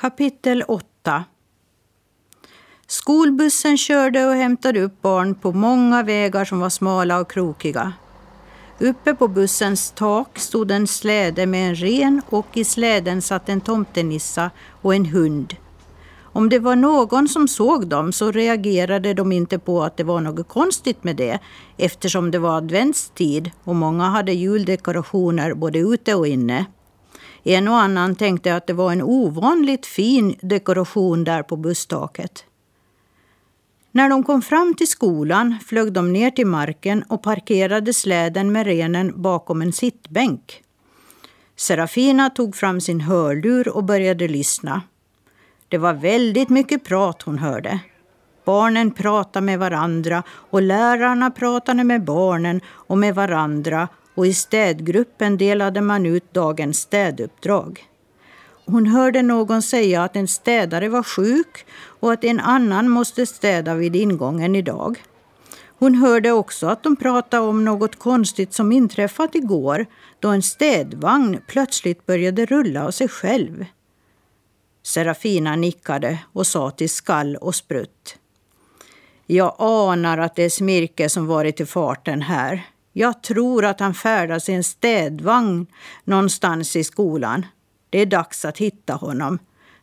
Kapitel 8 Skolbussen körde och hämtade upp barn på många vägar som var smala och krokiga. Uppe på bussens tak stod en släde med en ren och i släden satt en tomtenissa och en hund. Om det var någon som såg dem så reagerade de inte på att det var något konstigt med det eftersom det var adventstid och många hade juldekorationer både ute och inne. En och annan tänkte att det var en ovanligt fin dekoration där på busstaket. När de kom fram till skolan flög de ner till marken och parkerade släden med renen bakom en sittbänk. Serafina tog fram sin hörlur och började lyssna. Det var väldigt mycket prat hon hörde. Barnen pratade med varandra och lärarna pratade med barnen och med varandra och i städgruppen delade man ut dagens städuppdrag. Hon hörde någon säga att en städare var sjuk och att en annan måste städa vid ingången idag. Hon hörde också att de pratade om något konstigt som inträffat igår då en städvagn plötsligt började rulla av sig själv. Serafina nickade och sa till Skall och Sprutt. Jag anar att det är Smirke som varit i farten här. Jag tror att han färdas i en städvagn någonstans i skolan. Det är dags att hitta honom.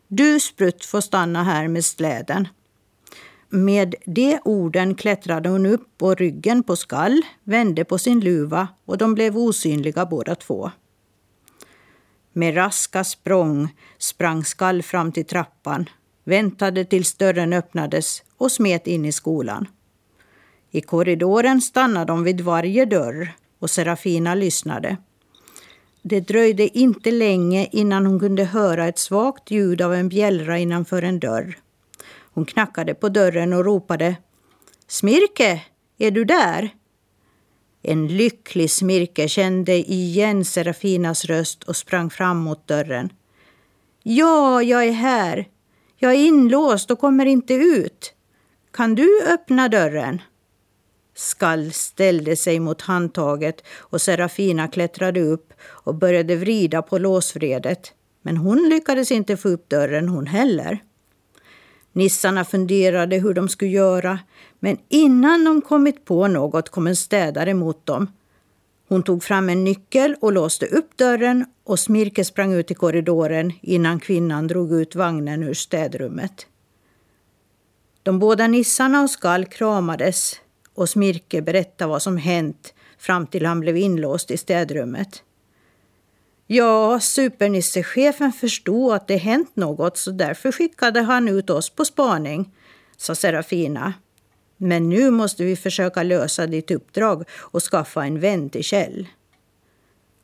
Du, Sprutt, får stanna här med släden. Med de orden klättrade hon upp på ryggen på Skall, vände på sin luva och de blev osynliga båda två. Med raska språng sprang Skall fram till trappan, väntade tills dörren öppnades och smet in i skolan. I korridoren stannade de vid varje dörr och Serafina lyssnade. Det dröjde inte länge innan hon kunde höra ett svagt ljud av en bjällra innanför en dörr. Hon knackade på dörren och ropade Smirke, är du där? En lycklig Smirke kände igen Serafinas röst och sprang fram mot dörren. Ja, jag är här. Jag är inlåst och kommer inte ut. Kan du öppna dörren? Skall ställde sig mot handtaget och Serafina klättrade upp och började vrida på låsvredet. Men hon lyckades inte få upp dörren hon heller. Nissarna funderade hur de skulle göra, men innan de kommit på något kom en städare mot dem. Hon tog fram en nyckel och låste upp dörren och Smirke sprang ut i korridoren innan kvinnan drog ut vagnen ur städrummet. De båda nissarna och Skall kramades och Smirke berättade vad som hänt fram till han blev inlåst i städrummet. Ja, supernissechefen förstod att det hänt något så därför skickade han ut oss på spaning, sa Serafina. Men nu måste vi försöka lösa ditt uppdrag och skaffa en vän till Kjell.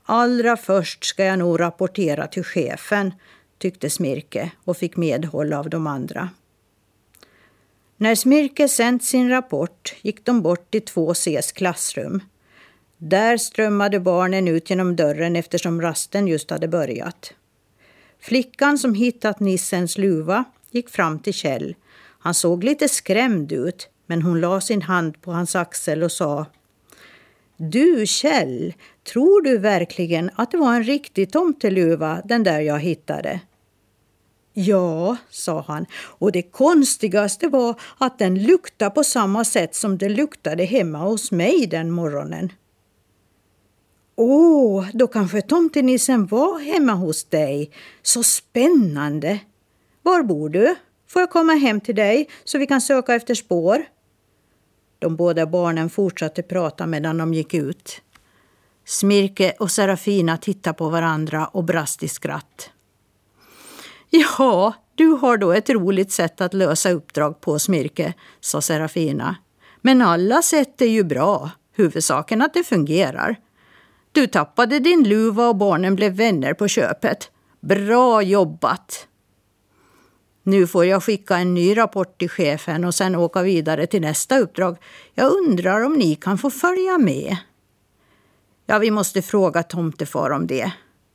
Allra först ska jag nog rapportera till chefen, tyckte Smirke och fick medhåll av de andra. När Smirke sänt sin rapport gick de bort till 2Cs klassrum. Där strömmade barnen ut genom dörren eftersom rasten just hade börjat. Flickan som hittat Nissens luva gick fram till Kjell. Han såg lite skrämd ut, men hon la sin hand på hans axel och sa Du Kjell, tror du verkligen att det var en riktig tomteluva, den där jag hittade? Ja, sa han, och det konstigaste var att den luktade på samma sätt som det luktade hemma hos mig den morgonen. Åh, då kanske tomtenissen var hemma hos dig. Så spännande! Var bor du? Får jag komma hem till dig så vi kan söka efter spår? De båda barnen fortsatte prata medan de gick ut. Smirke och Serafina tittade på varandra och brast i skratt. Ja, du har då ett roligt sätt att lösa uppdrag på, Smirke, sa Serafina. Men alla sätt är ju bra. Huvudsaken att det fungerar. Du tappade din luva och barnen blev vänner på köpet. Bra jobbat! Nu får jag skicka en ny rapport till chefen och sen åka vidare till nästa uppdrag. Jag undrar om ni kan få följa med? Ja, vi måste fråga tomtefar om det.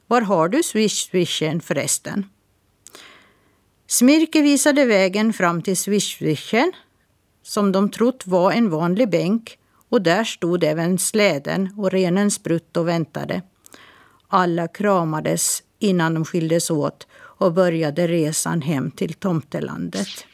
Var har du swish-swishen förresten? Smirke visade vägen fram till swish-swishen som de trott var en vanlig bänk och där stod även släden och renen sprutt och väntade. Alla kramades innan de skildes åt och började resan hem till tomtelandet.